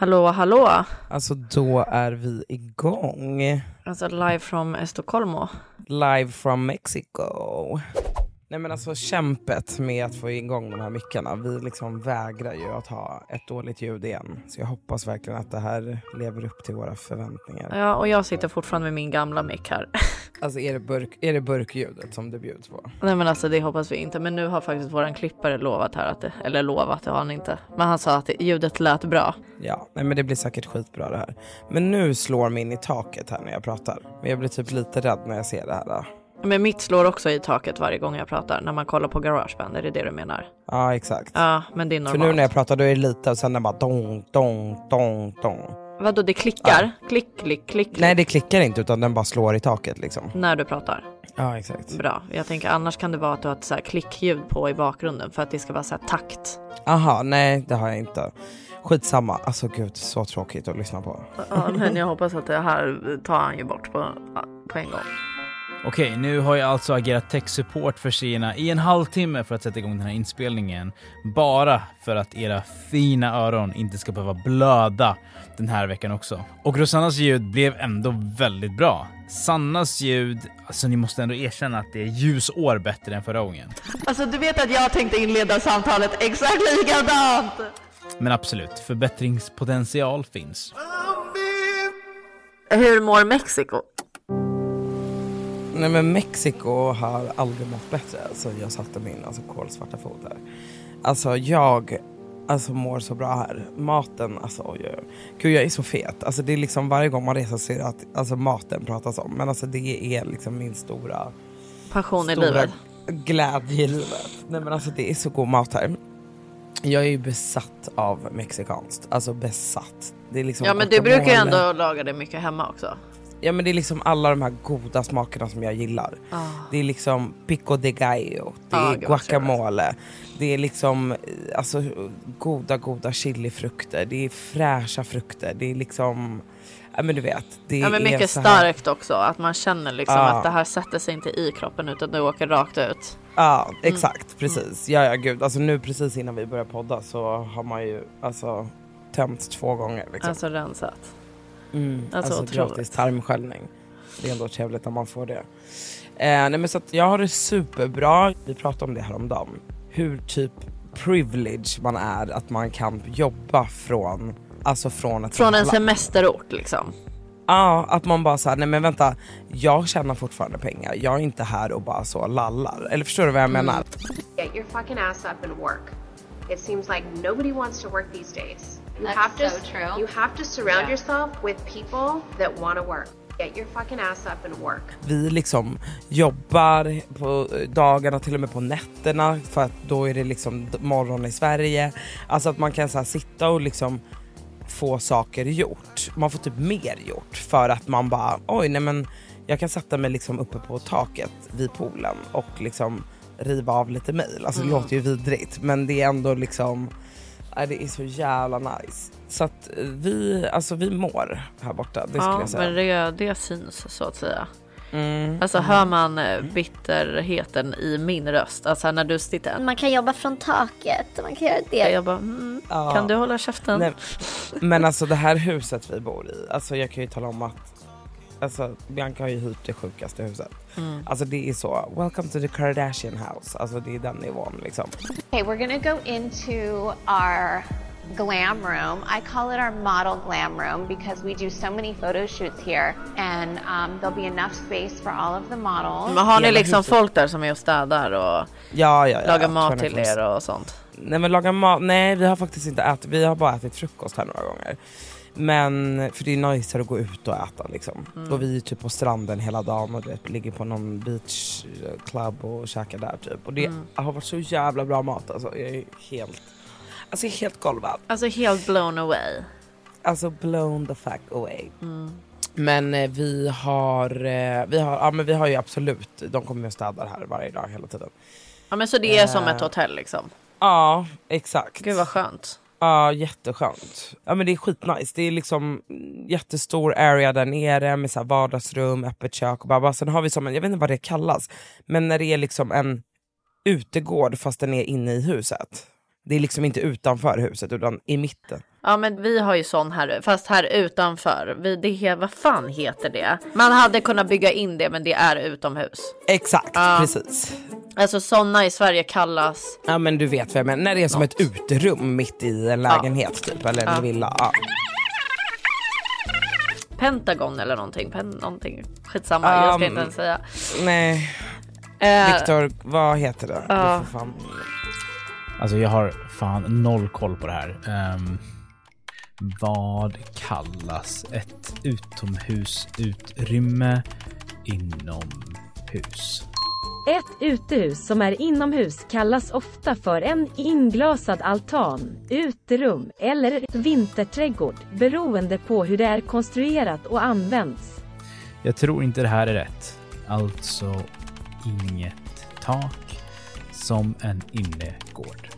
Hallå, hallå. Alltså då är vi igång. Alltså live from Estocolmo. Live from Mexico. Nej men alltså kämpet med att få igång de här mickarna. Vi liksom vägrar ju att ha ett dåligt ljud igen. Så jag hoppas verkligen att det här lever upp till våra förväntningar. Ja, och jag sitter fortfarande med min gamla mick här. Alltså är det, burk, är det burkljudet som det bjuds på? Nej men alltså det hoppas vi inte. Men nu har faktiskt våran klippare lovat här att det, eller lovat, det har han inte. Men han sa att ljudet lät bra. Ja, nej men det blir säkert skitbra det här. Men nu slår min i taket här när jag pratar. Men jag blir typ lite rädd när jag ser det här. Då. Men mitt slår också i taket varje gång jag pratar. När man kollar på Garageband, är det det du menar? Ja, exakt. Ja, men det är normalt. För nu när jag pratar då är det lite och sen är det bara dong, dong, dong, dong. Vadå, det klickar? Klick, klick, klick. Nej, det klickar inte utan den bara slår i taket liksom. När du pratar? Ja, exakt. Bra. Jag tänker annars kan det vara att du har ett så här klickljud på i bakgrunden för att det ska vara så här takt. Aha, nej det har jag inte. Skitsamma, alltså gud så tråkigt att lyssna på. Ja, men jag hoppas att det här tar han ju bort på, på en gång. Okej, nu har jag alltså agerat tech-support för serierna i en halvtimme för att sätta igång den här inspelningen. Bara för att era fina öron inte ska behöva blöda den här veckan också. Och Rosannas ljud blev ändå väldigt bra. Sannas ljud, alltså ni måste ändå erkänna att det är ljusår bättre än förra gången. Alltså du vet att jag tänkte inleda samtalet exakt likadant! Men absolut, förbättringspotential finns. Hur mår Mexiko? Nej men Mexiko har aldrig mått bättre sen jag satte min alltså, kolsvarta fot där. Alltså jag alltså, mår så bra här. Maten, alltså oj, oj, oj. Gud jag är så fet. Alltså, det är liksom varje gång man reser sig att alltså, maten pratas om. Men alltså det är liksom min stora Passion i livet. glädje i livet. Nej men alltså det är så god mat här. Jag är ju besatt av mexikanskt. Alltså besatt. Det är liksom Ja men du brukar ju ändå laga det mycket hemma också. Ja men det är liksom alla de här goda smakerna som jag gillar. Ah. Det är liksom pico de gallo, det Ah, är guacamole, det är liksom alltså, goda goda chilifrukter, det är fräscha frukter, det är liksom, ja men du vet. Det Ja men är mycket så här- starkt också. Att man känner liksom Ja. att det här sätter sig inte i kroppen utan det åker rakt ut. Ja exakt, precis. Ja ja gud, alltså nu precis innan vi börjar podda så har man ju alltså tömt två gånger liksom. Alltså rensat. Mm, Alltså, alltså gratis tarmsköljning. Det är ändå trevligt när man får det. Eh, nej men så att jag har det superbra. Vi pratade om det här om dagen. Hur typ privilege man är att man kan jobba från, alltså från ett Från en land. semesterort liksom. Ja, att man bara såhär, nej men vänta, jag tjänar fortfarande pengar. Jag är inte här och bara så lallar. Eller förstår du vad jag Mm. menar? Get your fucking ass up and work. It seems like nobody wants to work these days. You That's have to so true. you have to surround Yeah. yourself with people that want to work. Get your fucking ass up and work. Vi liksom jobbar på dagarna, till och med på nätterna för att då är det liksom morgon i Sverige. Alltså att man kan så här sitta och liksom få saker gjort. Man får typ mer gjort för att man bara oj nej men jag kan sätta mig liksom uppe på taket vid poolen och liksom riva av lite mejl. Alltså det låter ju vidrigt men det är ändå liksom det är så jävla nice. Så att eh, vi, alltså vi mår här borta, det skulle Ja jag säga. men det, det syns så att säga. Mm. Alltså hör man eh, bitterheten i min röst. Alltså när du sitter Man kan jobba från taket och man kan göra det. jag bara mm, Ja. kan du hålla käften? Nej, men alltså det här huset vi bor i, alltså jag kan ju tala om att Alltså Bianca har ju hyrt det sjukaste huset. Mm. Alltså det är så, welcome to the Kardashian house. Alltså det är den nivån liksom. Okay, we're gonna go into our glam room. I call it our model glam room because we do so many photo shoots here, and um, there'll be enough space for all of the models. Men har ni liksom folk där som är och städar och Ja, ja, ja. lagar mat 24/7. till er och sånt? Nej men laga mat, nej vi har faktiskt inte ätit, vi har bara ätit frukost här några gånger. Men, för det är nice att gå ut och äta liksom. Mm. Och vi är typ på stranden hela dagen och du vet, ligger på någon beach eh, club och käkar där typ. Och det Mm. har varit så jävla bra mat alltså. Jag är helt, alltså är helt golvad. Alltså helt blown away. Alltså blown the fuck away. Mm. Men eh, vi har, eh, vi har, ja men vi har ju absolut, de kommer och städar här varje dag hela tiden. Ja men så det är som Eh. ett hotell liksom. Ja, exakt. Gud vad skönt. Ja, jätteskönt. Ja men det är skitnice. Det är liksom jättestor area där nere med så här vardagsrum, öppet kök och bara, bara. Sen har vi som en, jag vet inte vad det kallas, men när det är liksom en utegård fast den är inne i huset. Det är liksom inte utanför huset utan i mitten. Ja Ja men vi har ju sån här fast här utanför. Vi, det, vad fan heter det? Man hade kunnat bygga in det men det är utomhus. Exakt, Ja. precis. Alltså såna i Sverige kallas. Ja men du vet vad jag menar, när det är som ett uterum mitt i en lägenhet typ, eller en Ja. villa. Ja. Pentagon eller någonting. Pen, någonting. Skitsamma, jag ska Um, inte ens säga. Nej, Eh, Viktor, vad heter det? Ja. Du får fan... Alltså jag har fan noll koll på det här. Ehm, vad kallas ett utomhusutrymme inomhus? Ett utehus som är inomhus kallas ofta för en inglasad altan, uterum eller vinterträdgård beroende på hur det är konstruerat och används. Jag tror inte det här är rätt. Alltså inget tak som en innergård.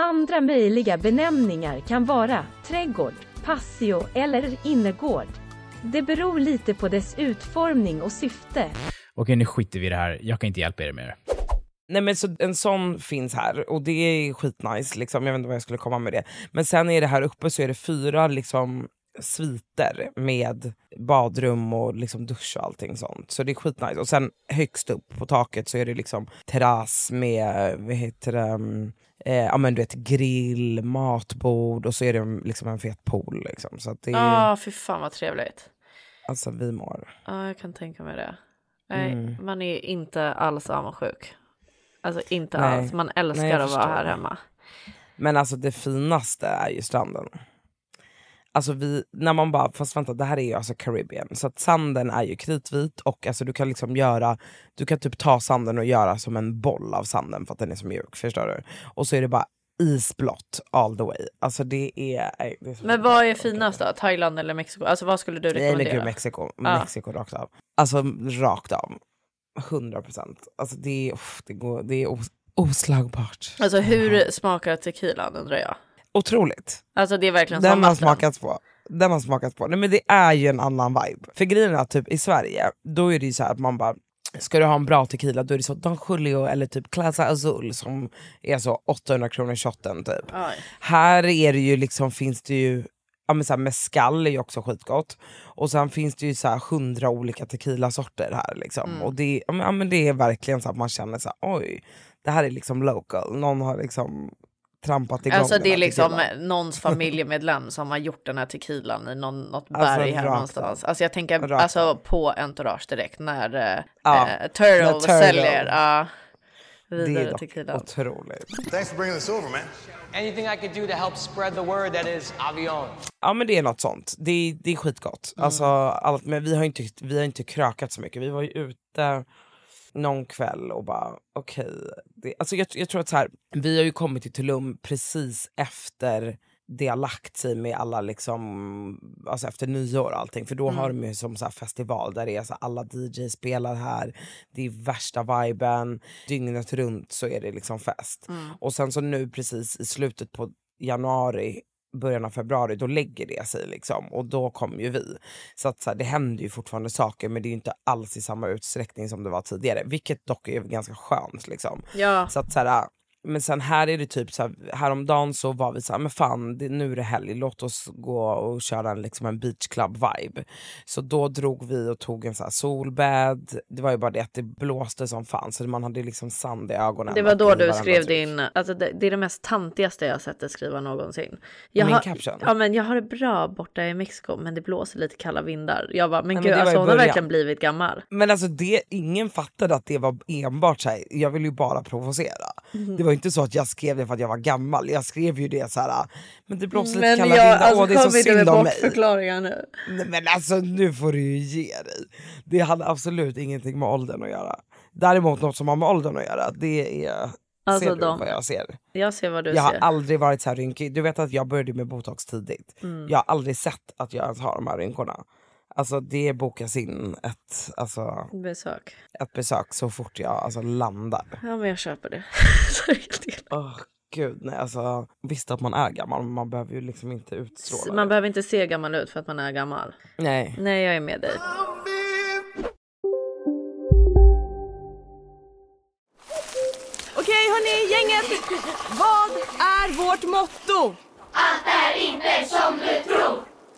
Andra möjliga benämningar kan vara trädgård, patio eller innergård. Det beror lite på dess utformning och syfte. Okej, nu skiter vi i det här. Jag kan inte hjälpa er mer. Nej men så en sån finns här och det är skitnice, liksom. jag vet inte vad jag skulle komma med det. Men sen är det här uppe så är det fyra liksom sviter med badrum och liksom dusch och allting sånt. Så det är skitnice. Och sen högst upp på taket så är det liksom terrass med, vad heter det, mm, eh, ja men du vet grill, matbord och så är det liksom en fet pool liksom. Så att det är, Ja, fy fan vad trevligt. alltså vi mår. Ja, jag kan tänka mig det. Nej, Mm. man är inte alls avundsjuk. Alltså inte Nej. alls. Man älskar Nej, jag att vara förstår. här hemma. Men alltså det finaste är ju stranden. Alltså vi, när man bara, fast vänta det här är ju alltså Caribbean. Så att sanden är ju kritvit och alltså du kan liksom göra, du kan typ ta sanden och göra som en boll av sanden för att den är så mjuk. Förstår du? Och så är det bara isblått all the way. Alltså det är... det är så Men vad är finast då? Thailand eller Mexiko? Alltså vad skulle du Nej men rekommendera? gud Mexiko, Ja. Mexiko rakt av. Alltså rakt av. 100%. Alltså det är, det går, det är os, oslagbart. Alltså hur smakar tequilan undrar jag? Otroligt. Alltså det är verkligen Den har smakats på. Den har smakats på. Nej men det är ju en annan vibe. För grejen är att typ i Sverige, då är det ju så att man bara Ska du ha en bra tequila då är det så Don Julio eller typ Clasa Azul som är så 800 kronor shotten typ. Oj. Här är det ju liksom, finns det ju, ja men så här, mescal är ju också skitgott. Och sen finns det ju så här hundra olika tequilasorter här liksom. Mm. Och det, ja, men det är verkligen så att man känner så här, oj, det här är liksom local. Någon har liksom trampat igång Alltså det är här liksom tequilan. någons familjemedlem som har gjort den här tequilan i någon, något Alltså, berg här rakt någonstans. Alltså jag tänker Rakt alltså på Entourage direkt när uh, Ja, Turtle när Turtle. säljer uh, Det är vidare tequilan. otroligt. Thanks for bringing this over, man. Anything I could do to help spread the word that is Avion. Ja men det är något sånt. Det, är- det är skitgott. Alltså, allt, men vi har, inte, vi har inte krökat så mycket. Vi var ju ute någon kväll och bara okej. det alltså jag, jag tror att så här, vi har ju kommit till Tulum precis efter det har lagt sig med alla liksom, alltså efter nyår och allting. För då har de ju som så här festival där det är så alla DJ spelar här, det är värsta viben, dygnet runt så är det liksom fest. Och sen så nu precis i slutet på januari början av februari, då lägger det sig liksom. Och då kommer ju vi. Så att så här, det händer ju fortfarande saker men det är ju inte alls i samma utsträckning som det var tidigare. Vilket dock är ganska skönt liksom. Ja. Så att så här, men sen här är det typ så här, häromdagen så var vi så här, men fan det, nu är det helg, låt oss gå och köra en, liksom en beachclub vibe. Så då drog vi och tog en så här solbädd, det var ju bara det att det blåste som fan så man hade liksom sand i ögonen. Det var då du skrev tryck. din, alltså det, det är det mest tantigaste jag sett dig skriva någonsin. Jag Min har, caption? Ja men jag har det bra borta i Mexiko men det blåser lite kalla vindar. Jag bara men men gud i alltså hon har verkligen blivit gammal. Men alltså det, ingen fattade att det var enbart så här. jag ville ju bara provocera. Mhm. Det var inte så att jag skrev det för att jag var gammal, jag skrev ju det så här. men det blåser lite Men kalla jag, alltså åh det är så synd om mig. nu. Nej, men alltså nu får du ju ge dig. Det hade absolut ingenting med åldern att göra. Däremot något som har med åldern att göra, det är... Alltså ser du de- vad jag ser? Jag ser vad du Jag har ser. aldrig varit så här rynkig. Du vet att jag började med botox tidigt. Mm. Jag har aldrig sett att jag ens har de här rynkorna. Alltså det bokas in ett, alltså, Besök. ett besök så fort jag alltså, landar. Ja men jag köper det. Är. Åh gud nej alltså. Visst att man är gammal men man behöver ju liksom inte utstråla man det. behöver inte se gammal ut för att man är gammal. Nej. Nej jag är med dig. Okej hörni, gänget. Vad är vårt motto?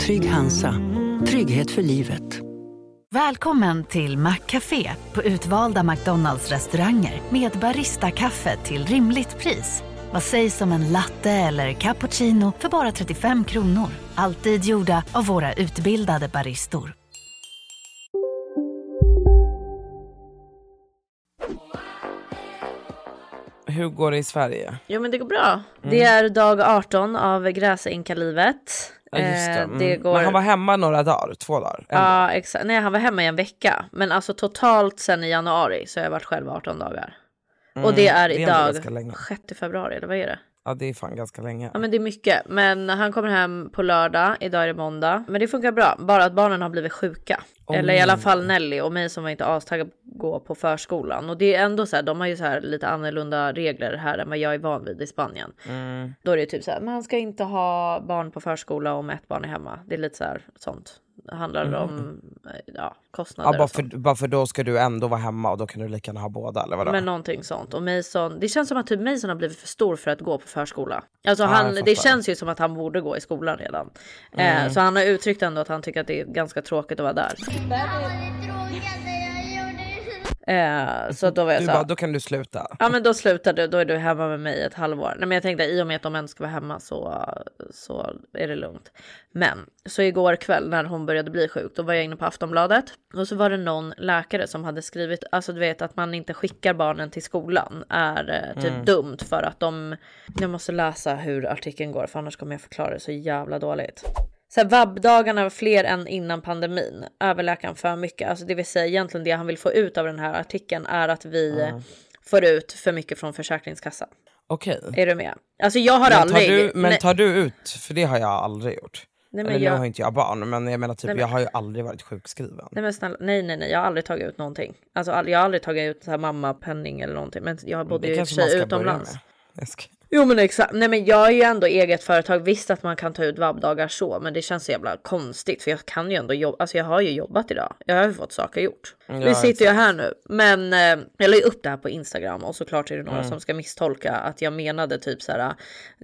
Trygg Hansa. Trygghet för livet. Välkommen till Maccafé på utvalda McDonalds restauranger med Baristakaffe till rimligt pris. Vad sägs om en latte eller cappuccino för bara 35 kronor? Alltid gjorda av våra utbildade baristor. Hur går det i Sverige? Jo men det går bra. Det är dag 18 av gräsänka-livet. Ja, just det. Eh, Mm. det går... Men han var hemma några dagar, två dagar. Ja exakt, nej han var hemma i en vecka. Men alltså totalt sen i januari så har jag varit själv 18 dagar. Och det är Mm, det är idag ganska länge. 6 februari eller vad är det? Ja det är fan ganska länge. Ja men det är mycket. Men han kommer hem på lördag, idag är det måndag. Men det funkar bra, bara att barnen har blivit sjuka. Åh, Eller i alla fall Nelly och mig som var inte astaggad gå på förskolan. Och det är ändå så här, de har ju så här lite annorlunda regler här än vad jag är van vid i Spanien. Mm. Då är det typ så här, man ska inte ha barn på förskola om ett barn är hemma. Det är lite så här sånt. Det handlar om eh, ja, kostnader. Ja, bara, för, bara för då ska du ändå vara hemma och då kan du lika gärna ha båda eller vadå? Men någonting sånt. Och Mason, det känns som att typ Mason har blivit för stor för att gå på förskola. Alltså Ja, han, det känns ju som att han borde gå i skolan redan. Mm. Eh, så han har uttryckt ändå att han tycker att det är ganska tråkigt att vara där. Eh, så då var jag du så bara, då kan du sluta. Ja men då slutar du, då är du hemma med mig ett halvår. Nej men jag tänkte i och med att de ändå ska vara hemma så, så är det lugnt. Men så igår kväll när hon började bli sjuk då var jag inne på Aftonbladet och så var det någon läkare som hade skrivit, alltså du vet att man inte skickar barnen till skolan är eh, typ Mm. dumt för att de, jag måste läsa hur artikeln går för annars kommer jag förklara det så jävla dåligt. Så här, vabbdagarna var fler än innan pandemin. Överläkaren för mycket. Alltså det vill säga egentligen det han vill få ut av den här artikeln är att vi Ja. får ut för mycket från Försäkringskassan. Okej. Är du med? Alltså jag har Men aldrig... du, men nej, tar du ut, för det har jag aldrig gjort. Nej, men Eller jag- nu har inte jag barn men jag menar typ Nej, jag har ju aldrig varit sjukskriven. nej men snälla, nej nej nej jag har aldrig tagit ut någonting. Alltså all, jag har aldrig tagit ut så här mammapenning eller någonting. Men jag bodde ju i och för sig utomlands. Jag ska... Jo men exakt. Nej men jag är ju ändå eget företag. Visst att man kan ta ut vabbdagar så. Men det känns så jävla konstigt. För jag kan ju ändå jobba. Alltså jag har ju jobbat idag. Jag har ju fått saker gjort. Ja, Vi sitter exakt. här nu. Men eh, jag la ju upp det här på Instagram. Och såklart är det några Mm. som ska misstolka att jag menade typ så här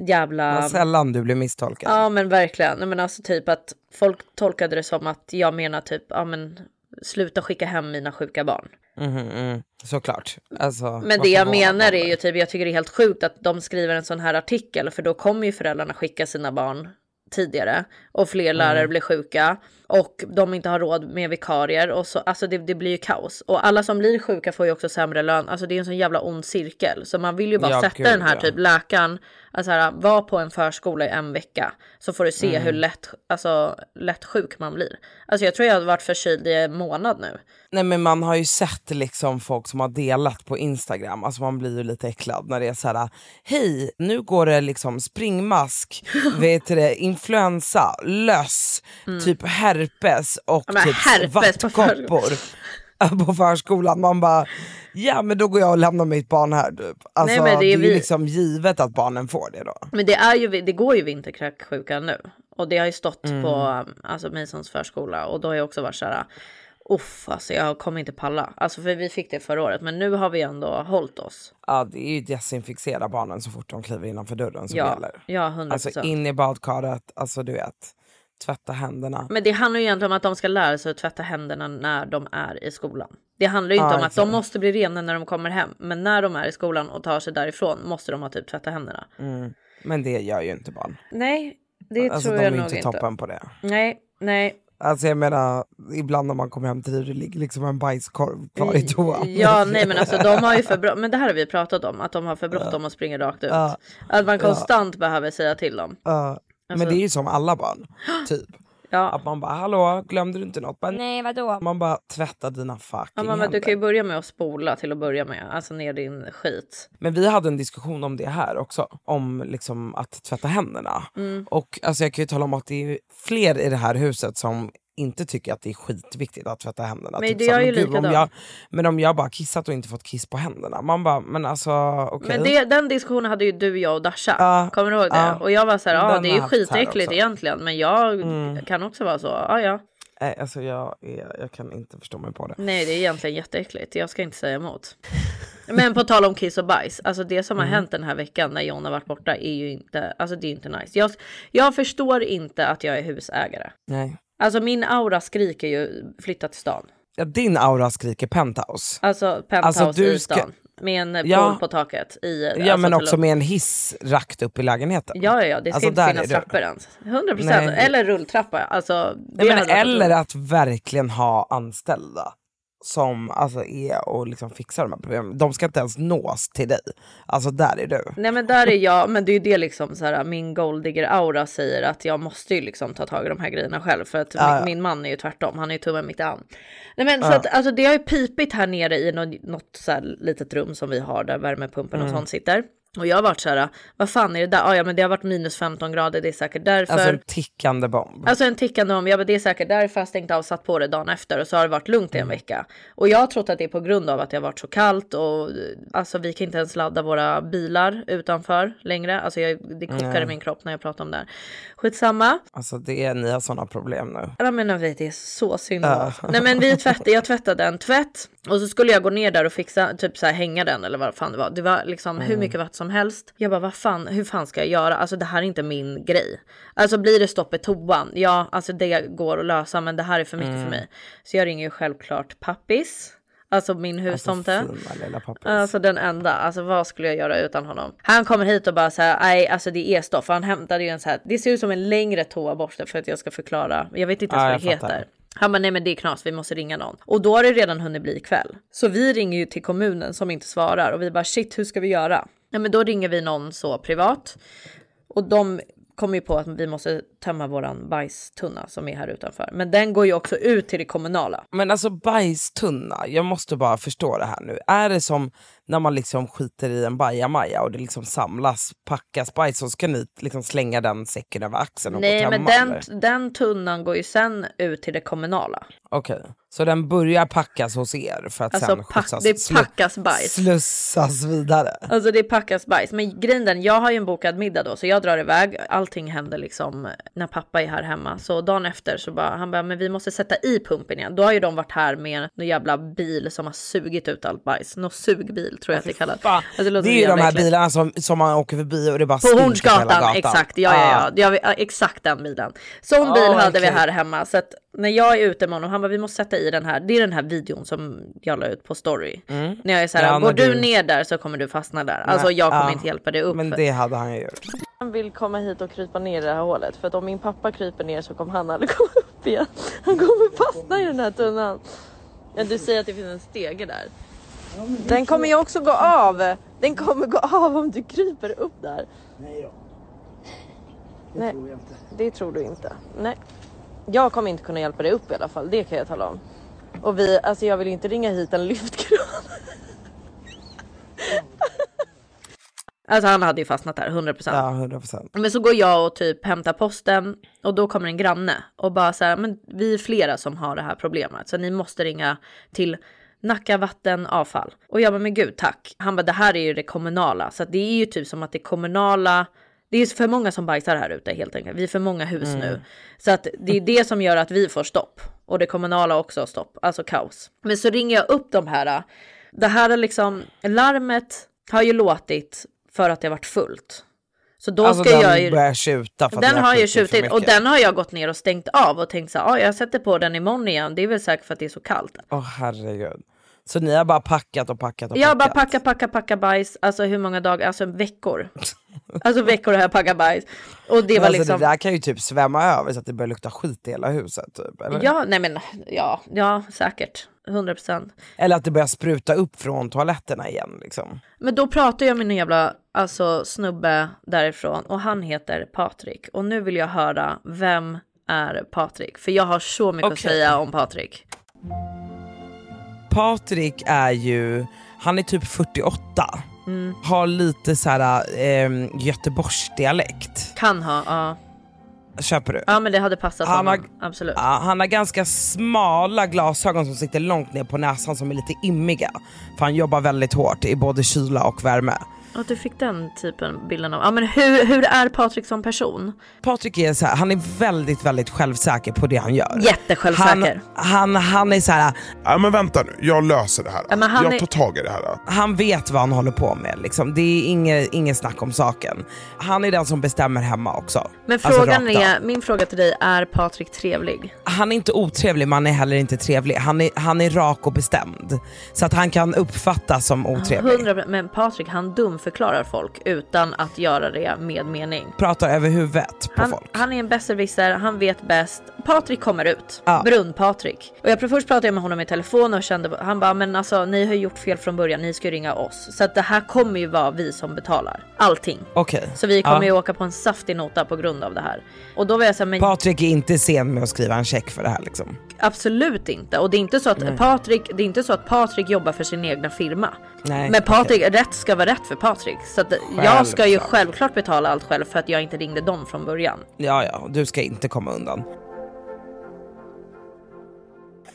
jävla... Vad sällan du blir misstolkad. Ja men verkligen. Nej, men alltså typ att folk tolkade det som att jag menar typ ja men sluta skicka hem mina sjuka barn. Mhm, mm. Såklart. Alltså, Men det jag menar är ju typ, jag tycker det är helt sjukt att de skriver en sån här artikel för då kommer ju föräldrarna skicka sina barn tidigare och fler lärare Mm. blir sjuka och de inte har råd med vikarier och så alltså det, det blir ju kaos och alla som blir sjuka får ju också sämre lön. Alltså det är en sån jävla ond cirkel så man vill ju bara Ja, sätta gud, den här ja. typ läkaren, alltså här, var på en förskola i en vecka så får du se Mm. hur lätt, alltså lätt sjuk man blir. Alltså jag tror jag har varit förkyld i en månad nu. Nej men man har ju sett liksom folk som har delat på Instagram, alltså man blir ju lite äcklad när det är så här: hej nu går det liksom springmask, vet du det, influensa, löss, typ herpes och. Ja, typ herpes på vattkoppor på förskolan. Man bara, ja men då går jag och lämnar mitt barn här typ. Alltså, men det är det är vi- liksom givet att barnen får det då. Men det, är ju, det går ju vinterkräksjuka nu. Och det har ju stått Mm. på alltså, Masons förskola. Och då har jag också varit så här. Uff, alltså jag kommer inte palla. Alltså för vi fick det förra året. Men nu har vi ändå hållit oss. Ja det är ju desinficera barnen så fort de kliver innanför dörren som Ja, gäller. ja 100%. Alltså in i badkaret, alltså du vet, tvätta händerna. Men det handlar ju egentligen om att de ska lära sig att tvätta händerna när de är i skolan. Det handlar ju inte Ja, om att de måste bli rena när de kommer hem. Men när de är i skolan och tar sig därifrån måste de ha typ tvätta händerna. Mm. Men det gör ju inte barn. Nej, det alltså tror de jag är nog inte inte. toppen på det. Nej, nej. Alltså jag menar, ibland när man kommer hem till det, ligger liksom en bajskorv kvar i toan. Ja, nej men alltså de har ju för bråttom, men det här har vi pratat om, att de har för bråttom och springer rakt ut. Ja. Att man konstant behöver säga till dem. Ja, men Alltså- det är ju som alla barn, typ. Att man bara hallå glömde du inte något? Bara, Nej vadå? Man bara tvätta dina fucking Ja, men, händer. du kan ju börja med att spola till att börja med, alltså ner din skit. Men vi hade en diskussion om det här också, om liksom att tvätta händerna. Mm. Och alltså jag kan ju tala om att det är fler i det här huset som inte tycker att det är skitviktigt att tvätta händerna. Men det så "Men gud, om likadant." jag, Men om jag bara kissat och inte fått kiss på händerna, man bara men alltså okej. Men det, den diskussionen hade ju du, jag och Dasha. Kommer du ihåg det? Och jag var så här, ja Den det är ju skitäckligt egentligen men jag Mm. kan också vara så, ja ja. Nej, alltså jag, är, jag kan inte förstå mig på det. Nej det är egentligen jätteäckligt, jag ska inte säga emot. Men på tal om kiss och bajs, alltså det som har Mm. hänt den här veckan när John har varit borta är ju inte, alltså det är inte nice. Jag, jag förstår inte att jag är husägare. Nej. Alltså min aura skriker ju flytta till stan. Ja, din aura skriker penthouse. Alltså penthouse Alltså, i ska- stan. Med en Ja. pool på taket. I, Ja alltså, men också med en hiss rakt upp i lägenheten. Ja, ja, ja, det ska Alltså, inte finnas du. trappor ens. 100 procent. Nej. Eller rulltrappa. Alltså, Nej, men eller att verkligen ha anställda som alltså är och liksom fixar de här problemen. De ska inte ens nås till dig. Alltså där är du. Nej men där är jag, men det är ju det liksom så här, min golddigger aura säger att jag måste ju liksom ta tag i de här grejerna själv för att Ja, min, ja. min man är ju tvärtom, han är ju tummen mitt i an. Nej men så Ja. att alltså det har ju pipit här nere i något, något så här litet rum som vi har där värmepumpen och Mm. sånt sitter. Och jag har varit så här, vad fan är det där? Ah, ja men det har varit minus 15 grader, det är säkert därför. Alltså en tickande bomb. Alltså en tickande om, ja men det är säkert därför jag stängt av och satt på det dagen efter och så har det varit lugnt i Mm. en vecka. Och jag har trott att det är på grund av att det har varit så kallt och alltså vi kan inte ens ladda våra bilar utanför längre. Alltså jag, det kokar Nej. i min kropp när jag pratar om det här. Skitsamma. Alltså det är, ni har sådana problem nu. Ja men jag vet, det är så synd. Ja. Nej men vi tvättade, jag tvättade en tvätt och så skulle jag gå ner där och fixa, typ så här hänga den eller vad fan det var. Det var liksom hur Mm. mycket vatten som helst. Jag bara vad fan, hur fan ska jag göra? Alltså det här är inte min grej. Alltså blir det stopp i toan, ja alltså det går att lösa men det här är för mycket Mm. för mig. Så jag ringer ju självklart pappis. Alltså min hustomte. Alltså lilla pappis. Alltså den enda, alltså vad skulle jag göra utan honom? Han kommer hit och bara säger nej alltså det är stopp. För han hämtade ju en så här, det ser ut som en längre toaborste för att jag ska förklara. Jag vet inte ens Ja, vad det fattar. heter. Han bara nej men det är knas, vi måste ringa någon. Och då har det redan hunnit bli kväll. Så vi ringer ju till kommunen som inte svarar och vi bara shit hur ska vi göra? Ja men då ringer vi någon så privat. Och de kommer ju på att vi måste tömma våran bajstunna som är här utanför. Men den går ju också ut till det kommunala. Men alltså bajstunna, jag måste bara förstå det här nu. Är det som när man liksom skiter i en bajamaja och det liksom samlas, packas bajs så ska ni liksom slänga den säcken över axeln och Nej gå men hemma, den, eller? den tunnan går ju sen ut till det kommunala. Okej, så den börjar packas hos er för att Alltså, sen skjutsas, det packas bajs. slussas vidare? Alltså det packas bajs. Men grejen den, jag har ju en bokad middag då så jag drar iväg. Allting händer liksom när pappa är här hemma. Så dagen efter så bara, han bara, men vi måste sätta i pumpen igen. Då har ju de varit här med någon jävla bil som har sugit ut allt bajs. Någon sugbil tror jag att det kallas. Alltså, Det, låter är ju de här äckligt. bilarna som, som man åker förbi och det bara På Hornsgatan, gatan. exakt. Ja, ja, ja. vi- ja, Exakt den bilen. Sån Ah, bil hade vi okej. här hemma. Så att när jag är ute med honom, han bara vi måste sätta i den här. Det är den här videon som jag la ut på story. Mm. När jag är så här, Ja, går du du- ner där så kommer du fastna där. Alltså Nej, jag kommer ja. inte hjälpa dig upp. Men det hade han ju gjort. Han vill komma hit och krypa ner i det här hålet. För att om min pappa kryper ner så kommer han aldrig komma upp igen. Han kommer fastna i den här tunnan. Ja, du säger att det finns en stege där. Den kommer ju också gå av. Den kommer gå av om du kryper upp där. Nej, ja. Det Nej. tror jag inte. Det tror du inte. Nej. Jag kommer inte kunna hjälpa dig upp i alla fall. Det kan jag tala om. Och vi, alltså jag vill inte ringa hit en lyftkran. Alltså han hade ju fastnat där 100%. Ja, 100%. Men så går jag och typ hämtar posten och då kommer en granne och bara så här, men vi är flera som har det här problemet så ni måste ringa till Nacka vatten avfall. Och jag bara, men gud tack. Han bara, det här är ju det kommunala så att det är ju typ som att det kommunala det är för många som bajsar här ute helt enkelt. Vi är för många hus Mm. nu. Så att det är det som gör att vi får stopp. Och det kommunala också har stopp. Alltså kaos. Men så ringer jag upp de här. Det här är liksom, larmet har ju låtit för att det har varit fullt. Så då alltså ska den jag ju... börjar tjuta för Den har ju tjutit och den har jag gått ner och stängt av och tänkt så här, ah, jag sätter på den imorgon igen. Det är väl säkert för att det är så kallt. Åh herregud. Så ni har bara packat och packat och Jag bara packat? packa, packa, packa bajs. Alltså hur många dagar? Alltså veckor. Alltså veckor har jag packat bajs. Och det Men var alltså, liksom. Det där kan ju typ svämma över så att det börjar lukta skit i hela huset. Typ, eller? Ja, nej men ja, ja säkert. 100 procent. eller att det börjar spruta upp från toaletterna igen. Liksom. Men då pratar jag med en jävla alltså, snubbe därifrån och han heter Patrik. Och nu vill jag höra vem är Patrik. För jag har så mycket att Okej. säga om Patrik. Patrik är ju, han är typ 48. Mm. Har lite så här eh, Göteborgsdialekt. Kan ha, ja. Köper du? Ja men det hade passat Han har- honom. Absolut. Ja, han har ganska smala glasögon som sitter långt ner på näsan som är lite immiga. För han jobbar väldigt hårt i både kyla och värme. Att du fick den typen bilden av. Ja men hur, hur är Patrik som person? Patrik är så här, han är väldigt väldigt självsäker på det han gör. Jättesjälvsäker. Han, han, han är så här, Ja men vänta nu, jag löser det här. Ja, men han jag är- tar tag i det här. han vet vad han håller på med liksom. Det är inget, inget snack om saken. Han är den som bestämmer hemma också. Men Alltså, frågan av. är, min fråga till dig, är Patrik trevlig? Han är inte otrevlig men han är heller inte trevlig. Han är, han är rak och bestämd. Så att han kan uppfattas som otrevlig. 100 men Patrik han dumförklarar folk utan att göra det med mening. Pratar över huvudet på Han, folk. han är en besserwisser, han vet bäst. Patrik kommer ut, Ja. Brunn-Patrik. Och jag först pratade jag med honom i telefon och kände, han bara men alltså ni har gjort fel från början, ni ska ju ringa oss. Så att det här kommer ju vara vi som betalar allting. Okej. Så vi kommer Ja. ju åka på en saftig nota på grund av det här. Och då var jag såhär, men Patrik är inte sen med att skriva en check för det här liksom. Absolut inte. Och det är inte så att Nej. Patrik, det är inte så att Patrik jobbar för sin egna firma. Nej, Men Patrik, rätt ska vara rätt för Patrik. Så att jag ska ju självklart betala allt själv för att jag inte ringde dem från början. Ja, ja, du ska inte komma undan.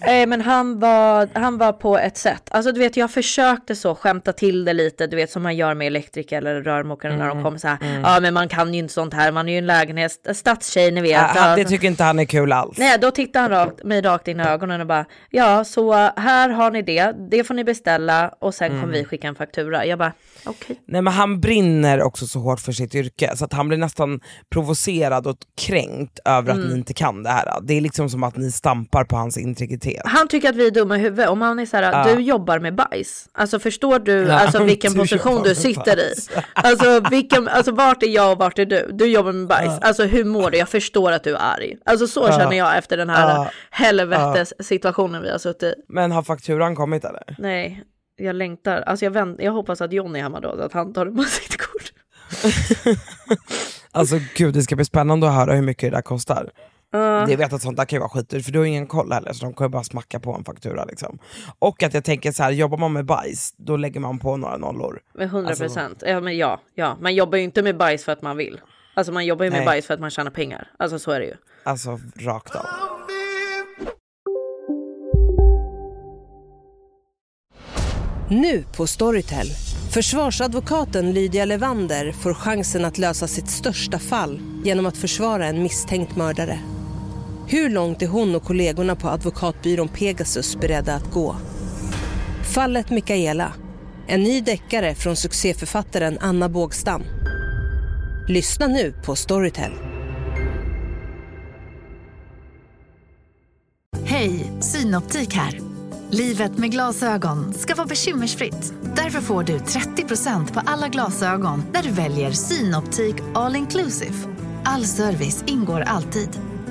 Eh, men han var, han var på ett sätt. Alltså du vet jag försökte så skämta till det lite. Du vet som man gör med elektriker eller rörmokare när de Mm, kommer så här. mm. Ja men man kan ju inte sånt här. Man är ju en lägenhet, stadstjej ni vet. Ja, han, det Ja, tycker inte han är kul alls. Nej, då tittade han rakt, mig rakt in i ögonen och bara ja, så här har ni det. Det får ni beställa och sen Mm. kommer vi skicka en faktura. Jag bara okej. Nej men han brinner också så hårt för sitt yrke så att han blir nästan provocerad och kränkt över att Mm. ni inte kan det här. Det är liksom som att ni stampar på hans integritet. Han tycker att vi är dumma i huvudet. Om han är så här, Ja. du jobbar med bajs. Alltså förstår du Ja, alltså, vilken du position du med sitter i? bajs. Alltså, vilken, alltså vart är jag och vart är du? Du jobbar med bajs. Ja. Alltså hur mår du? Jag förstår att du är arg. Alltså så Ja. känner jag efter den här helvetes situationen vi har suttit i. Men har fakturan kommit eller? Nej, jag längtar. Alltså jag, vänt, jag hoppas att John är hemma då, att han tar emot sitt kort. Alltså gud det ska bli spännande att höra hur mycket det där kostar. Ja. Det vet att sånt där kan ju vara skitdyrt för du har ingen koll heller så de kommer bara smacka på en faktura liksom. Och att jag tänker så här, jobbar man med bajs då lägger man på några nollor. Med 100 Alltså- procent. Ja, men ja, ja, man jobbar ju inte med bajs för att man vill. Alltså man jobbar ju med Nej. bajs för att man tjänar pengar. Alltså så är det ju. Alltså rakt av. Nu på Storytel. Försvarsadvokaten Lydia Levander får chansen att lösa sitt största fall genom att försvara en misstänkt mördare. Hur långt är hon och kollegorna på advokatbyrån Pegasus beredda att gå? Fallet Mikaela. En ny deckare från succéförfattaren Anna Bågstam. Lyssna nu på Storytel. Hej, Synoptik här. Livet med glasögon ska vara bekymmersfritt. Därför får du 30% på alla glasögon när du väljer Synoptik All Inclusive. All service ingår alltid.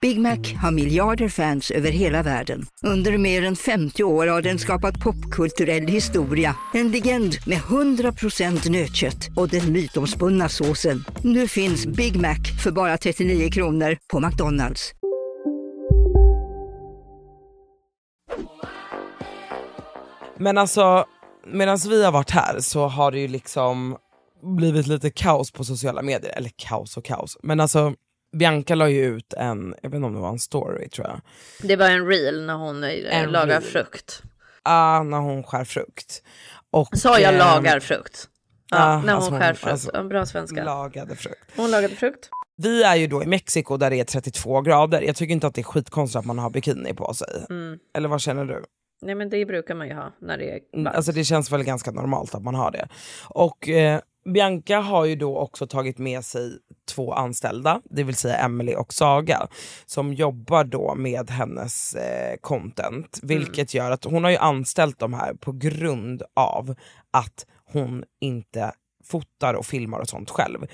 Big Mac har miljarder fans över hela världen. Under mer än 50 år har den skapat popkulturell historia. En legend med 100% nötkött och den mytomspunna såsen. Nu finns Big Mac för bara 39 kronor på McDonalds. Men alltså, medan vi har varit här så har det ju liksom blivit lite kaos på sociala medier. Eller kaos och kaos. Men alltså, Bianca la ju ut en, jag vet inte om det var en story tror jag. Det var en reel när hon eh, En lagar reel. frukt. Ah, när hon skär frukt. Och, Sa jag eh, lagar frukt? Ja, ah, när hon alltså skär frukt. alltså, Ja, bra svenska. Lagade frukt. Hon lagade frukt. Vi är ju då i Mexiko där det är 32 grader. Jag tycker inte att det är skitkonstigt att man har bikini på sig. Mm. Eller vad känner du? Nej men det brukar man ju ha när det är Mm, varmt. Alltså det känns väl ganska normalt att man har det. Och eh, Bianca har ju då också tagit med sig två anställda, det vill säga Emily och Saga, som jobbar då med hennes eh, content. Vilket gör att hon har ju anställt de här på grund av att hon inte fotar och filmar och sånt själv.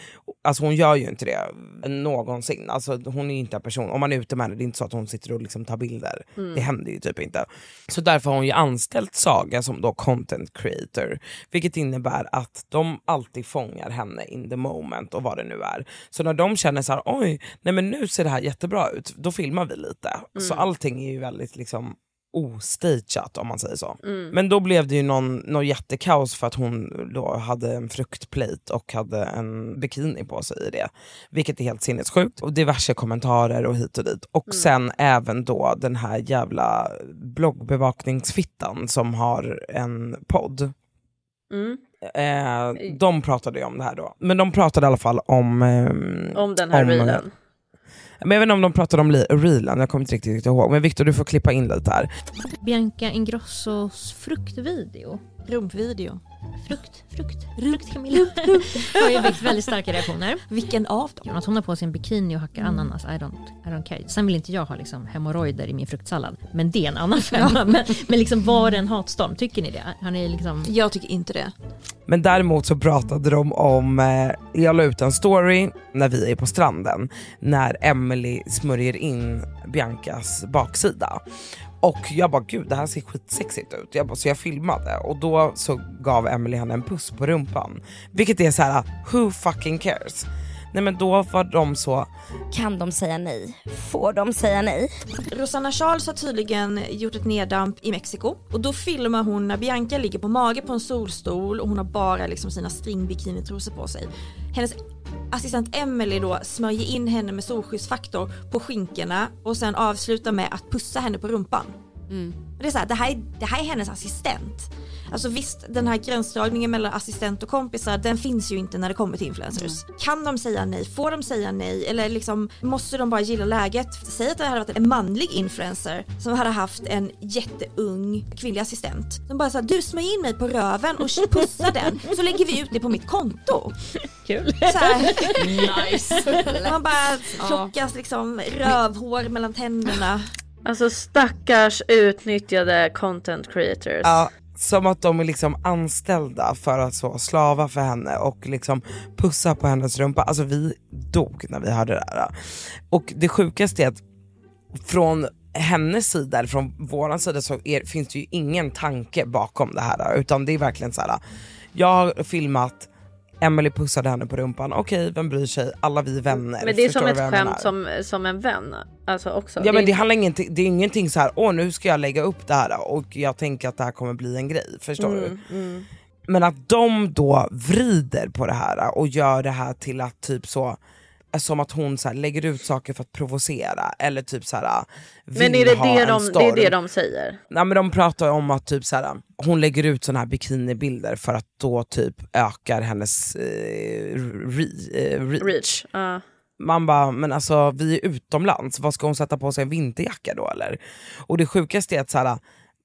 Alltså hon gör ju inte det någonsin. Alltså hon är ju inte en person, om man är ute med henne, det är inte så att hon sitter och liksom tar bilder. Mm. Det händer ju typ inte. Så därför har hon ju anställt Saga som då content creator. Vilket innebär att de alltid fångar henne in the moment och vad det nu är. Så när de känner så här, oj, nej men nu ser det här jättebra ut, då filmar vi lite. Så Mm. allting är ju väldigt liksom ostageat om man säger så. Mm. Men då blev det ju någon, någon jättekaos för att hon då hade en fruktplate och hade en bikini på sig i det. Vilket är helt sinnessjukt. Och diverse kommentarer och hit och dit. Och Mm. sen även då den här jävla bloggbevakningsfittan som har en podd. Mm. Eh, de pratade ju om det här då. Men de pratade i alla fall om... ehm, Om den här reelen. Men jag vet inte om de pratade om li- jag kommer inte riktigt, riktigt ihåg. Men Viktor du får klippa in lite här. Bianca Ingrossos fruktvideo. Rumpvideo. Frukt, frukt, frukt Camilla. har ju väckt väldigt starka reaktioner. Vilken av dem? Att hon har på sig en bikini och hackar Mm. ananas, I don't, I don't care. Sen vill inte jag ha liksom hemorrojder i min fruktsallad. Men det är en annan femma. Men, men liksom var det en hatstorm? Tycker ni det? Har ni liksom... Jag tycker inte det. Men däremot så pratade de om, eh, jag la ut en story när vi är på stranden, när Emily smörjer in Biancas baksida. Och jag bara gud det här ser skitsexigt ut. Jag bara, så jag filmade och då så gav Emily henne en puss på rumpan. Vilket är så här: who fucking cares? Nej men då var de så, Kan de säga nej? Får de säga nej? Rosanna Charles har tydligen gjort ett neddamp i Mexiko och då filmar hon när Bianca ligger på mage på en solstol och hon har bara liksom sina stringbikinitrosor på sig. Hennes assistent Emily då smörjer in henne med solskyddsfaktor på skinkorna och sen avslutar med att pussa henne på rumpan. Det, är så här, det, här är, det här är hennes assistent. Alltså visst, den här gränsdragningen mellan assistent och kompisar, den finns ju inte när det kommer till influencers. Kan de säga nej? Får de säga nej? Eller liksom, måste de bara gilla läget? Säg att det hade varit en manlig influencer som hade haft en jätteung kvinnlig assistent. Som bara sa du smörj in mig på röven och pussa den så lägger vi ut det på mitt konto. Kul. Så här. Nice. Man bara plockas liksom rövhår mellan tänderna. Alltså stackars utnyttjade content creators. ja, som att de är liksom anställda för att så slava för henne och liksom pussa på hennes rumpa. Alltså vi dog när vi hörde det här. Och det sjukaste är att från hennes sida, eller från våran sida så är, finns det ju ingen tanke bakom det här. Utan det är verkligen så här. jag har filmat Emily pussade henne på rumpan, okej vem bryr sig, alla vi är vänner. Men det är som du ett skämt som, som en vän. Alltså också. Ja men är- det handlar ingenting, det är ingenting så här. åh nu ska jag lägga upp det här och jag tänker att det här kommer bli en grej, förstår du? Mm, mm. Men att de då vrider på det här och gör det här till att typ så som att hon så här, lägger ut saker för att provocera eller typ så här, vill Men är det det, de, det är det de säger? Nej, men de pratar om att typ så här, hon lägger ut såna här bikinibilder för att då typ ökar hennes eh, re, eh, reach. Reach. ja. Man bara, men alltså vi är utomlands, vad ska hon sätta på sig en vinterjacka då eller? Och det sjukaste är att så här,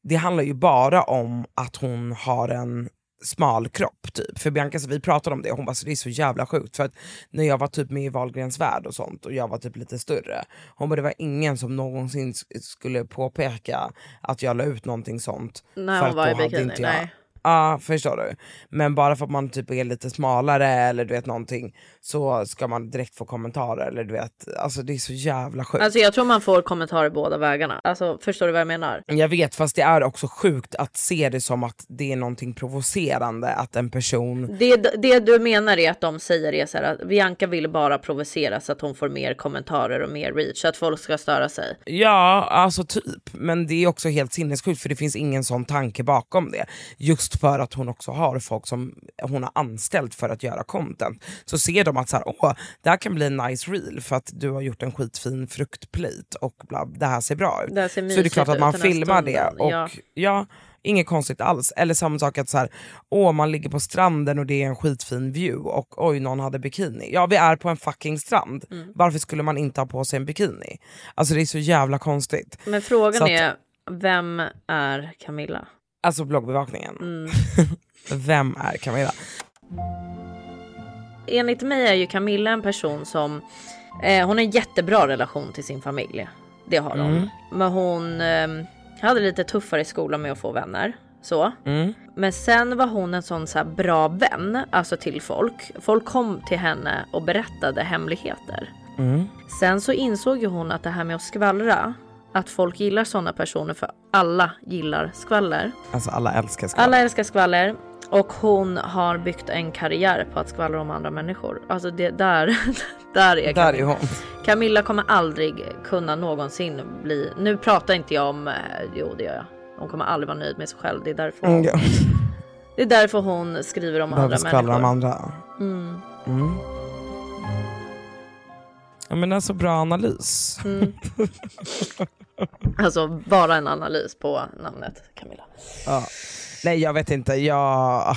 det handlar ju bara om att hon har en smal kropp typ. För Bianca, så vi pratade om det hon bara så det är så jävla sjukt för att när jag var typ med i Wahlgrens värld och sånt och jag var typ lite större, hon bara det var ingen som någonsin sk- skulle påpeka att jag la ut någonting sånt. När för hon att var i bikini, jag- nej. Ja förstår du. Men bara för att man typ är lite smalare eller du vet någonting så ska man direkt få kommentarer eller du vet, alltså det är så jävla sjukt. Alltså jag tror man får kommentarer båda vägarna. Alltså förstår du vad jag menar? Jag vet fast det är också sjukt att se det som att det är någonting provocerande att en person Det, det du menar är att de säger är så här att Bianca vill bara provocera så att hon får mer kommentarer och mer reach så att folk ska störa sig. Ja, alltså typ. Men det är också helt sinnessjukt för det finns ingen sån tanke bakom det. Just för att hon också har folk som hon har anställt för att göra content. Så ser de att så här, åh, det här kan bli en nice reel för att du har gjort en skitfin fruktplate och bla, det här ser bra ut. Det ser så är det mysigt klart att man filmar det. stunden, Och ja. ja. Inget konstigt alls. Eller samma sak att så här, åh, man ligger på stranden och det är en skitfin view och oj någon hade bikini. Ja vi är på en fucking strand. Mm. Varför skulle man inte ha på sig en bikini? Alltså det är så jävla konstigt. Men frågan att- är, vem är Camilla? Alltså bloggbevakningen. Mm. Vem är Camilla? Enligt mig är ju Camilla en person som, eh, hon har en jättebra relation till sin familj. Det har hon. Mm. Men hon eh, hade lite tuffare i skolan med att få vänner. Så. Mm. Men sen var hon en sån så här bra vän, alltså till folk. Folk kom till henne och berättade hemligheter. Mm. Sen så insåg ju hon att det här med att skvallra, att folk gillar sådana personer för alla gillar skvaller. Alltså alla älskar skvaller. Alla älskar skvaller och hon har byggt en karriär på att skvallra om andra människor. Alltså det där, där är Där är Camilla. hon. Camilla kommer aldrig kunna någonsin bli, nu pratar inte jag om, eh, jo det gör jag. Hon kommer aldrig vara nöjd med sig själv. Det är därför hon, Mm, det är därför hon skriver om Behöver andra skvallra människor. om andra. Mm. Mm. Ja men alltså bra analys. Mm. Alltså bara en analys på namnet Camilla. Ja. Nej jag vet inte, jag... ah,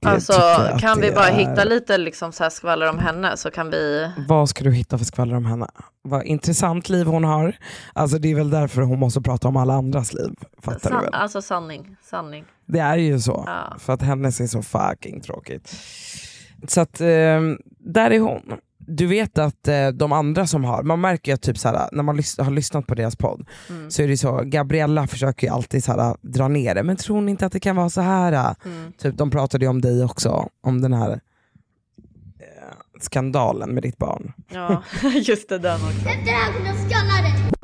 jag Alltså att kan vi bara är- hitta lite liksom så här skvaller om henne så kan vi Vad ska du hitta för skvaller om henne? Vad intressant liv hon har. Alltså det är väl därför hon måste prata om alla andras liv. Fattar du San- väl? alltså sanning, sanning. Det är ju så. Ja. För att hennes är så fucking tråkigt. Så att eh, där är hon. Du vet att eh, de andra som har, man märker ju att typ såhär, när man lys- har lyssnat på deras podd Mm. så är det så, Gabriella försöker ju alltid såhär, dra ner det, men tror ni inte att det kan vara så här? Mm. Typ, de pratade ju om dig också, om den här skandalen med ditt barn. Ja, just det den också.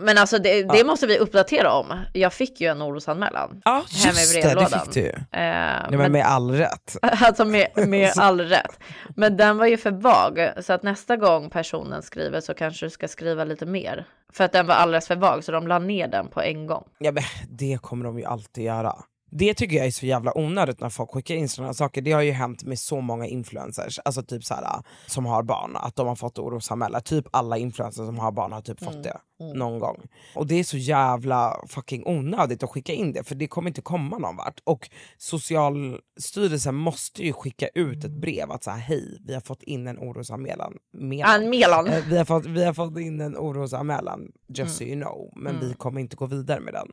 Men alltså det, det måste vi uppdatera om. Jag fick ju en orosanmälan. Ja just det, det fick du ju. Eh, Nej, men men- med all rätt. Alltså med, med all rätt. Men den var ju för vag. Så att nästa gång personen skriver så kanske du ska skriva lite mer. För att den var alldeles för vag så de la ner den på en gång. Ja, men det kommer de ju alltid göra. Det tycker jag är så jävla onödigt när folk skickar in sådana saker. Det har ju hänt med så många influencers, alltså typ så här, som har barn, att de har fått orosanmäla. Typ alla influencers som har barn har typ fått Mm. det Mm. någon gång. Och det är så jävla fucking onödigt att skicka in det, för det kommer inte komma någon vart. Och Socialstyrelsen måste ju skicka ut ett brev att säga hej, vi har fått in en orosanmälan. Melan. Anmälan. Eh, Vi har, fått, vi har fått in en orosanmälan, just so Mm. you know, men Mm. vi kommer inte gå vidare med den.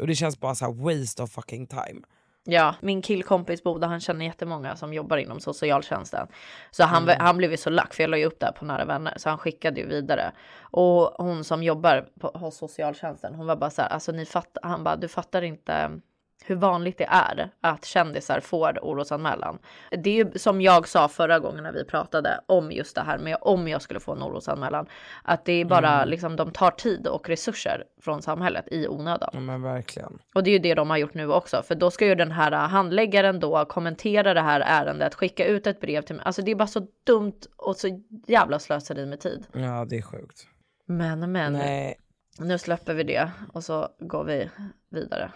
Och det känns bara så här waste of fucking time. Ja, min killkompis Boda han känner jättemånga som jobbar inom socialtjänsten. Så han, Mm. han blev ju så lack för jag la ju upp det här på nära vänner så han skickade ju vidare. Och hon som jobbar på, hos socialtjänsten hon var bara så här, alltså ni fattar, han bara du fattar inte hur vanligt det är att kändisar får orosanmälan. Det är ju som jag sa förra gången när vi pratade om just det här med om jag skulle få en orosanmälan. Att det är bara Mm. liksom de tar tid och resurser från samhället i onödan. Ja men verkligen. Och det är ju det de har gjort nu också, för då ska ju den här handläggaren då kommentera det här ärendet, skicka ut ett brev till mig. Alltså det är bara så dumt och så jävla slöseri med tid. Ja det är sjukt. Men men, Nej. nu släpper vi det och så går vi vidare.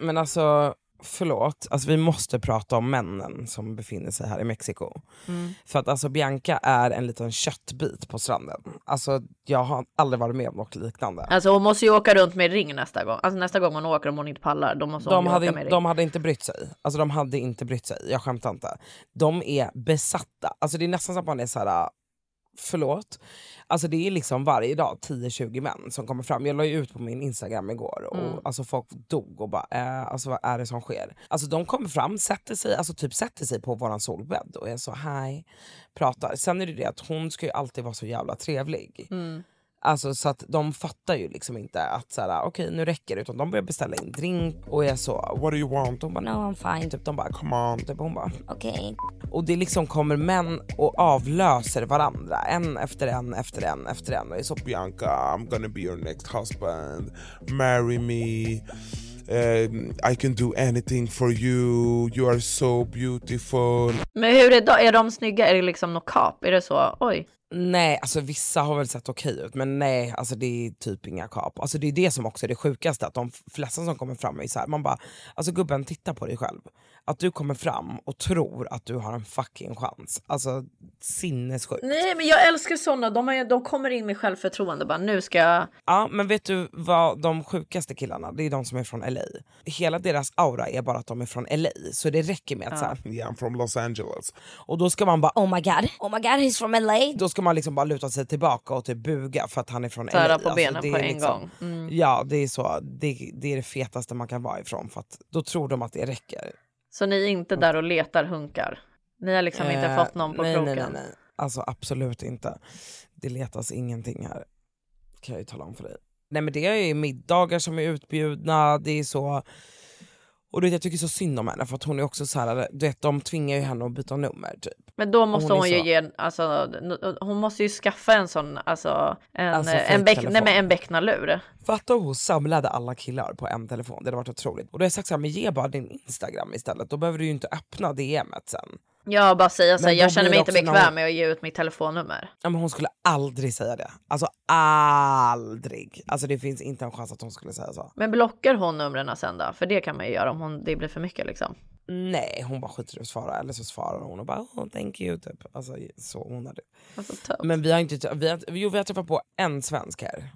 Men alltså förlåt, alltså, vi måste prata om männen som befinner sig här i Mexiko. Mm. För att alltså Bianca är en liten köttbit på stranden. Alltså jag har aldrig varit med om något liknande. Alltså hon måste ju åka runt med ring nästa gång. Alltså nästa gång hon åker om hon inte pallar, då måste hon de hade, åka med in- ring. de hade inte brytt sig. Alltså de hade inte brytt sig, jag skämtar inte. De är besatta. Alltså det är nästan som att man är så här. Förlåt. Alltså det är liksom varje dag 10-20 män som kommer fram. Jag la ju ut på min instagram igår och Mm. alltså folk dog och bara eh, alltså vad är det som sker? Alltså de kommer fram, sätter sig, alltså typ sätter sig på våran solbädd och är så hej, pratar. Sen är det det att hon ska ju alltid vara så jävla trevlig. Mm. Alltså så att de fattar ju liksom inte att såhär, okej nu räcker det utan de börjar beställa in drink och är så What do you want? Hon bara no I'm fine. Typ, de bara come on. Typ, hon bara okej. Och det liksom kommer män och avlöser varandra en efter en efter en efter en och är så Bianca, I'm gonna be your next husband. Marry me. Um, I can do anything for you. You are so beautiful. Men hur är de, är de snygga? Är det liksom något kap? Är det så? Oj. Nej, alltså vissa har väl sett okej ut men nej, alltså det är typ inga kap. Alltså det är det som också är det sjukaste, att de flesta som kommer fram är så här, man bara, alltså gubben titta på dig själv. Att du kommer fram och tror att du har en fucking chans. Alltså sinnessjukt. Nej men jag älskar sådana, de, har- de kommer in med självförtroende bara nu ska jag... Ja men vet du vad de sjukaste killarna, det är de som är från LA. Hela deras aura är bara att de är från LA, så det räcker med att så här, Yeah, I'm from Los Angeles. Och då ska man bara Oh my god, oh my god he's from LA. Då ska man liksom bara luta sig tillbaka och typ buga för att han är från Sära LA. på benen det på en liksom- gång. Mm. Ja det är så, det, det är det fetaste man kan vara ifrån för att då tror de att det räcker. Så ni är inte där och letar hunkar? Ni har liksom inte Eh, fått någon på nej, kroken? Nej, nej, nej. Alltså absolut inte. Det letas ingenting här. Kan jag ju tala om för dig. Nej men det är ju middagar som är utbjudna, det är så Och du vet, jag tycker så synd om henne för att hon är också så här, du vet de tvingar ju henne att byta nummer typ. Men då Och måste är hon, ju så- ge, alltså, hon måste ju skaffa en sån, alltså en, Alltså, en, beck, nej, men en becknarlur. Fatta om hon samlade alla killar på en telefon, det hade varit otroligt. Och då har jag sagt såhär, men ge bara din instagram istället, då behöver du ju inte öppna DMet sen. Jag bara säga så här, jag känner mig inte bekväm hon- med att ge ut mitt telefonnummer. Ja, men hon skulle aldrig säga det. Alltså aldrig. Alltså det finns inte en chans att hon skulle säga så. Men blockar hon numren sen då? För det kan man ju göra om hon, det blir för mycket liksom. Nej, hon bara skiter i att svara eller så svarar hon och bara oh, thank you typ. Alltså så hon hade. Alltså, Men vi har inte, vi har, jo vi har träffat på en svensk här.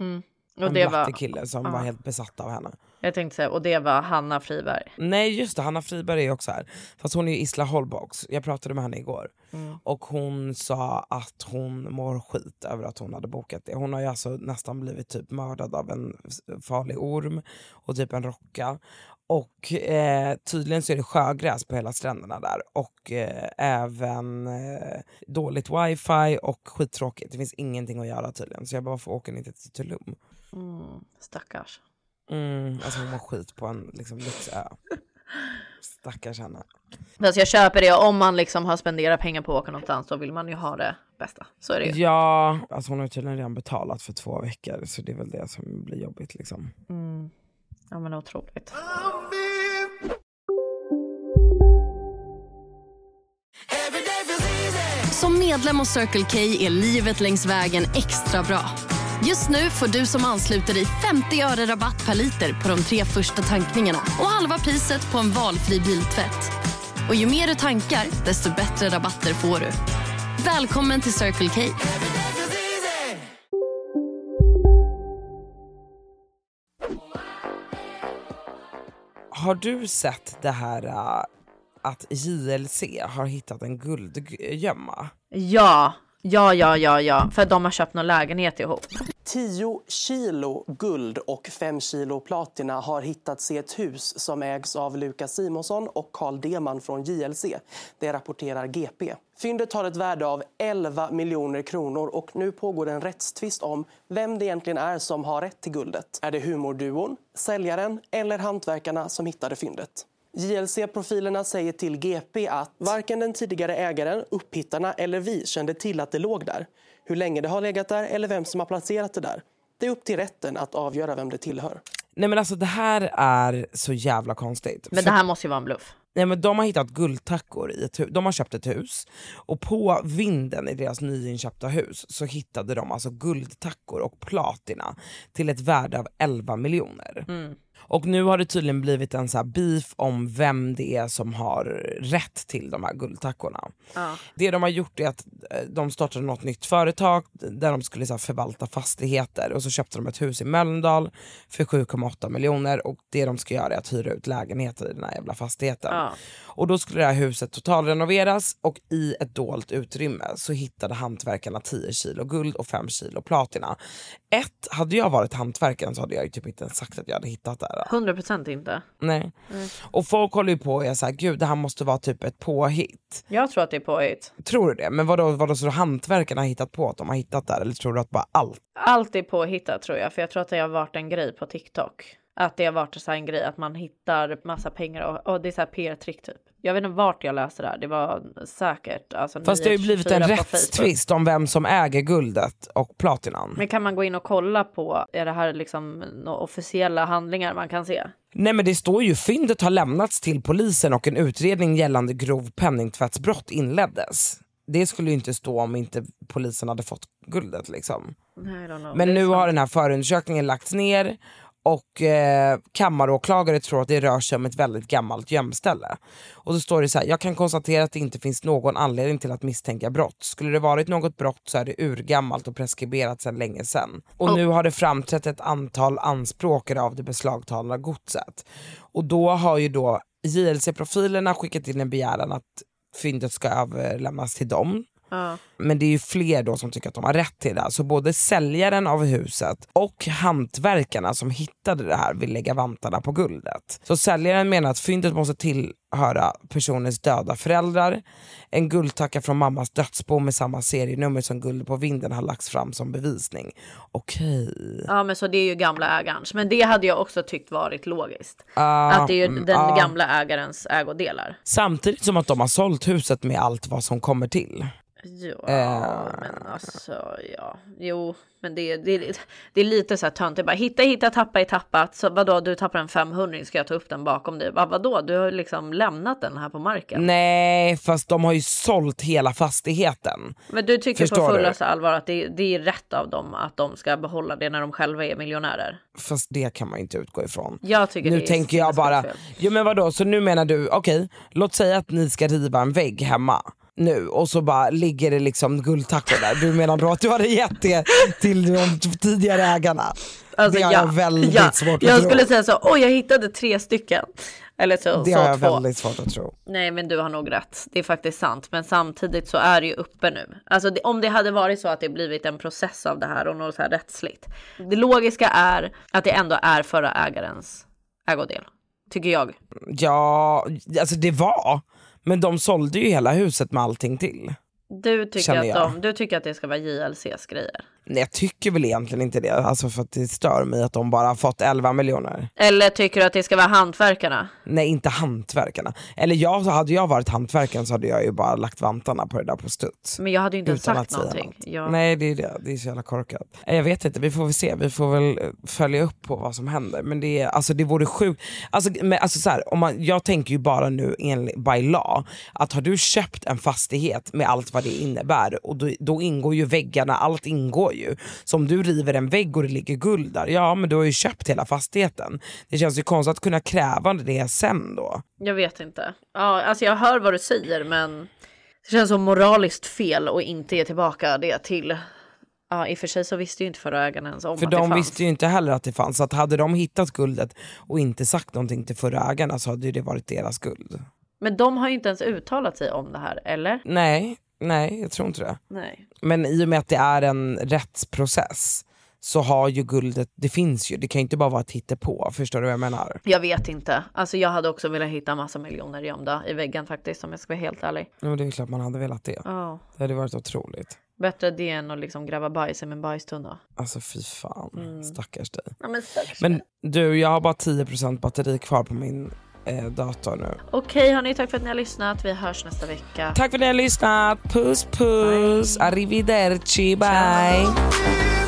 Mm. Och En det var, kille som Ja. var helt besatt av henne. Jag tänkte säga, och det var Hanna Friberg. Nej just det, Hanna Friberg är också här. Fast hon är ju Isla Holbox. Jag pratade med henne igår. Mm. Och hon sa att hon mår skit över att hon hade bokat det. Hon har ju alltså nästan blivit typ mördad av en farlig orm och typ en rocka. Och eh, tydligen så är det sjögräs på hela stränderna där. Och eh, även eh, dåligt wifi och skittråkigt. Det finns ingenting att göra tydligen. Så jag bara, varför åker ni inte till Tulum? Mm, stackars. Mm, alltså hon mår skit på en liksom, lyxö. Stackars henne. Fast jag köper det, om man liksom har spenderat pengar på att åka någonstans då vill man ju ha det bästa. Så är det ju. Ja, alltså hon har tydligen redan betalat för två veckor så det är väl det som blir jobbigt liksom. Mm. Ja men otroligt. Som medlem hos Circle K är livet längs vägen extra bra. Just nu får du som ansluter dig 50 öre rabatt per liter på de tre första tankningarna och halva priset på en valfri biltvätt. Och ju mer du tankar, desto bättre rabatter får du. Välkommen till Circle K. Har du sett det här äh, att JLC har hittat en guldgömma? Ja, ja, ja, ja, ja. För de har köpt någon lägenhet ihop. 10 kilo guld och 5 kilo platina har hittats i ett hus som ägs av Lukas Simonsson och Carl Deman från JLC. Det rapporterar GP. Fyndet har ett värde av 11 miljoner kronor och nu pågår en rättstvist om vem det egentligen är som har rätt till guldet. Är det humorduon, säljaren eller hantverkarna som hittade fyndet? JLC-profilerna säger till GP att varken den tidigare ägaren, upphittarna eller vi kände till att det låg där. Hur länge det har legat där eller vem som har placerat det där. Det är upp till rätten att avgöra vem det tillhör. Nej men alltså det här är så jävla konstigt. Men det här måste ju vara en bluff. Nej, men de har hittat guldtackor i ett hus. De har köpt ett hus och på vinden i deras nyinköpta hus så hittade de alltså guldtackor och platina till ett värde av 11 miljoner. Mm. Och nu har det tydligen blivit en så här beef om vem det är som har rätt till de här guldtackorna. Ja. Det de har gjort är att eh, de startade något nytt företag där de skulle så förvalta fastigheter och så köpte de ett hus i Mölndal för 7,8 miljoner och det de ska göra är att hyra ut lägenheter i den här jävla fastigheten. Ja. Och då skulle det här huset totalrenoveras och i ett dolt utrymme så hittade hantverkarna 10 kilo guld och 5 kilo platina. Ett, hade jag varit hantverkaren så hade jag typ inte ens sagt att jag hade hittat det här. 100% inte. Nej. Mm. Och folk håller ju på och är såhär, gud det här måste vara typ ett påhitt. Jag tror att det är påhitt. Tror du det? Men vadå, vadå så hantverkarna har hittat på att de har hittat det här? Eller tror du att bara allt? Allt är påhittat tror jag, för jag tror att det har varit en grej på TikTok. Att det har varit så här en grej att man hittar massa pengar och, och det är så här PR-trick typ. Jag vet inte vart jag läste det här, det var säkert. Alltså, Fast det har ju blivit en 924 på Facebook. rättstvist om vem som äger guldet och platinan. Men kan man gå in och kolla på, är det här liksom några officiella handlingar man kan se? Nej men det står ju fyndet har lämnats till polisen och en utredning gällande grov penningtvättsbrott inleddes. Det skulle ju inte stå om inte polisen hade fått guldet liksom. Men nu har den här förundersökningen lagts ner och eh, kammaråklagare tror att det rör sig om ett väldigt gammalt gömställe. Och då står det så här, jag kan konstatera att det inte finns någon anledning till att misstänka brott. Skulle det varit något brott så är det urgammalt och preskriberat sedan länge sedan. Och nu har det framträtt ett antal anspråkare av det beslagtagna godset. Och då har ju då JLC-profilerna skickat in en begäran att fyndet ska överlämnas till dem. Ja. Men det är ju fler då som tycker att de har rätt till det. Så både säljaren av huset och hantverkarna som hittade det här vill lägga vantarna på guldet. Så säljaren menar att fyndet måste tillhöra personens döda föräldrar. En guldtacka från mammas dödsbo med samma serienummer som guldet på vinden har lagts fram som bevisning. Okej. Ja men så det är ju gamla ägarens. Men det hade jag också tyckt varit logiskt. Ah, att det är ju mm, den ah. gamla ägarens ägodelar. Samtidigt som att de har sålt huset med allt vad som kommer till. Ja Eh. men alltså ja. Jo men det, det, det är lite så här töntigt. Bara hitta hitta tappa i tappat. Så vadå du tappar en 500 ska jag ta upp den bakom dig. Bara, vadå du har liksom lämnat den här på marken. Nej fast de har ju sålt hela fastigheten. Men du tycker Förstår på fullaste allvar att det, det är rätt av dem att de ska behålla det när de själva är miljonärer? Fast det kan man inte utgå ifrån. Jag tycker nu tänker jag bara, jo men vadå så nu menar du, okej låt säga att ni ska riva en vägg hemma nu och så bara ligger det liksom guldtackor där. Du menar då att du hade gett det till de tidigare ägarna? Alltså, det har jag väldigt ja, svårt att Jag tro. skulle säga så, oj jag hittade tre stycken. Eller så, det så har jag två. väldigt svårt att tro. Nej men du har nog rätt. Det är faktiskt sant. Men samtidigt så är det ju uppe nu. Alltså det, om det hade varit så att det blivit en process av det här och något så här rättsligt. Det logiska är att det ändå är förra ägarens ägodel. Tycker jag. Ja, alltså det var. Men de sålde ju hela huset med allting till. Du tycker, Känner att, jag. de, du tycker att det ska vara JLCs grejer. Nej, jag tycker väl egentligen inte det, alltså för att det stör mig att de bara har fått 11 miljoner. Eller tycker du att det ska vara hantverkarna? Nej inte hantverkarna. Eller jag, så hade jag varit hantverkaren så hade jag ju bara lagt vantarna på det där på studs. Men jag hade ju inte Utan sagt någonting. något. Jag... Nej det är det, det är så jävla korkat. Jag vet inte, vi får väl se, vi får väl eh, följa upp på vad som händer. Men det, är, alltså, det vore sjukt, alltså, men, alltså, så här, om man, jag tänker ju bara nu enligt by law, att har du köpt en fastighet med allt vad det innebär, och då, då ingår ju väggarna, allt ingår ju. Så om du river en vägg och det ligger guld där, ja men du har ju köpt hela fastigheten. Det känns ju konstigt att kunna kräva det sen då. Jag vet inte. Ja, alltså jag hör vad du säger men det känns som moraliskt fel att inte ge tillbaka det till Ja, i och för sig så visste ju inte förra ägaren ens om För att det de fanns. visste ju inte heller att det fanns, så att hade de hittat guldet och inte sagt någonting till förra ägarna så hade ju det varit deras guld. Men de har ju inte ens uttalat sig om det här, eller? Nej, nej jag tror inte det. Nej. Men i och med att det är en rättsprocess så har ju guldet, det finns ju, det kan ju inte bara vara ett hittepå, förstår du vad jag menar? Jag vet inte. Alltså jag hade också velat hitta massa miljoner gömda i väggen faktiskt om jag ska vara helt ärlig. Ja, men det är klart man hade velat det. Ja. Det hade varit otroligt. Bättre det än att liksom gräva bajs i min bajstunna. Alltså fy fan, Mm. stackars dig. Ja, men stackars Men du, jag har bara 10% batteri kvar på min eh, dator nu. Okej hörni, tack för att ni har lyssnat. Vi hörs nästa vecka. Tack för att ni har lyssnat, puss puss, arrivederci, bye.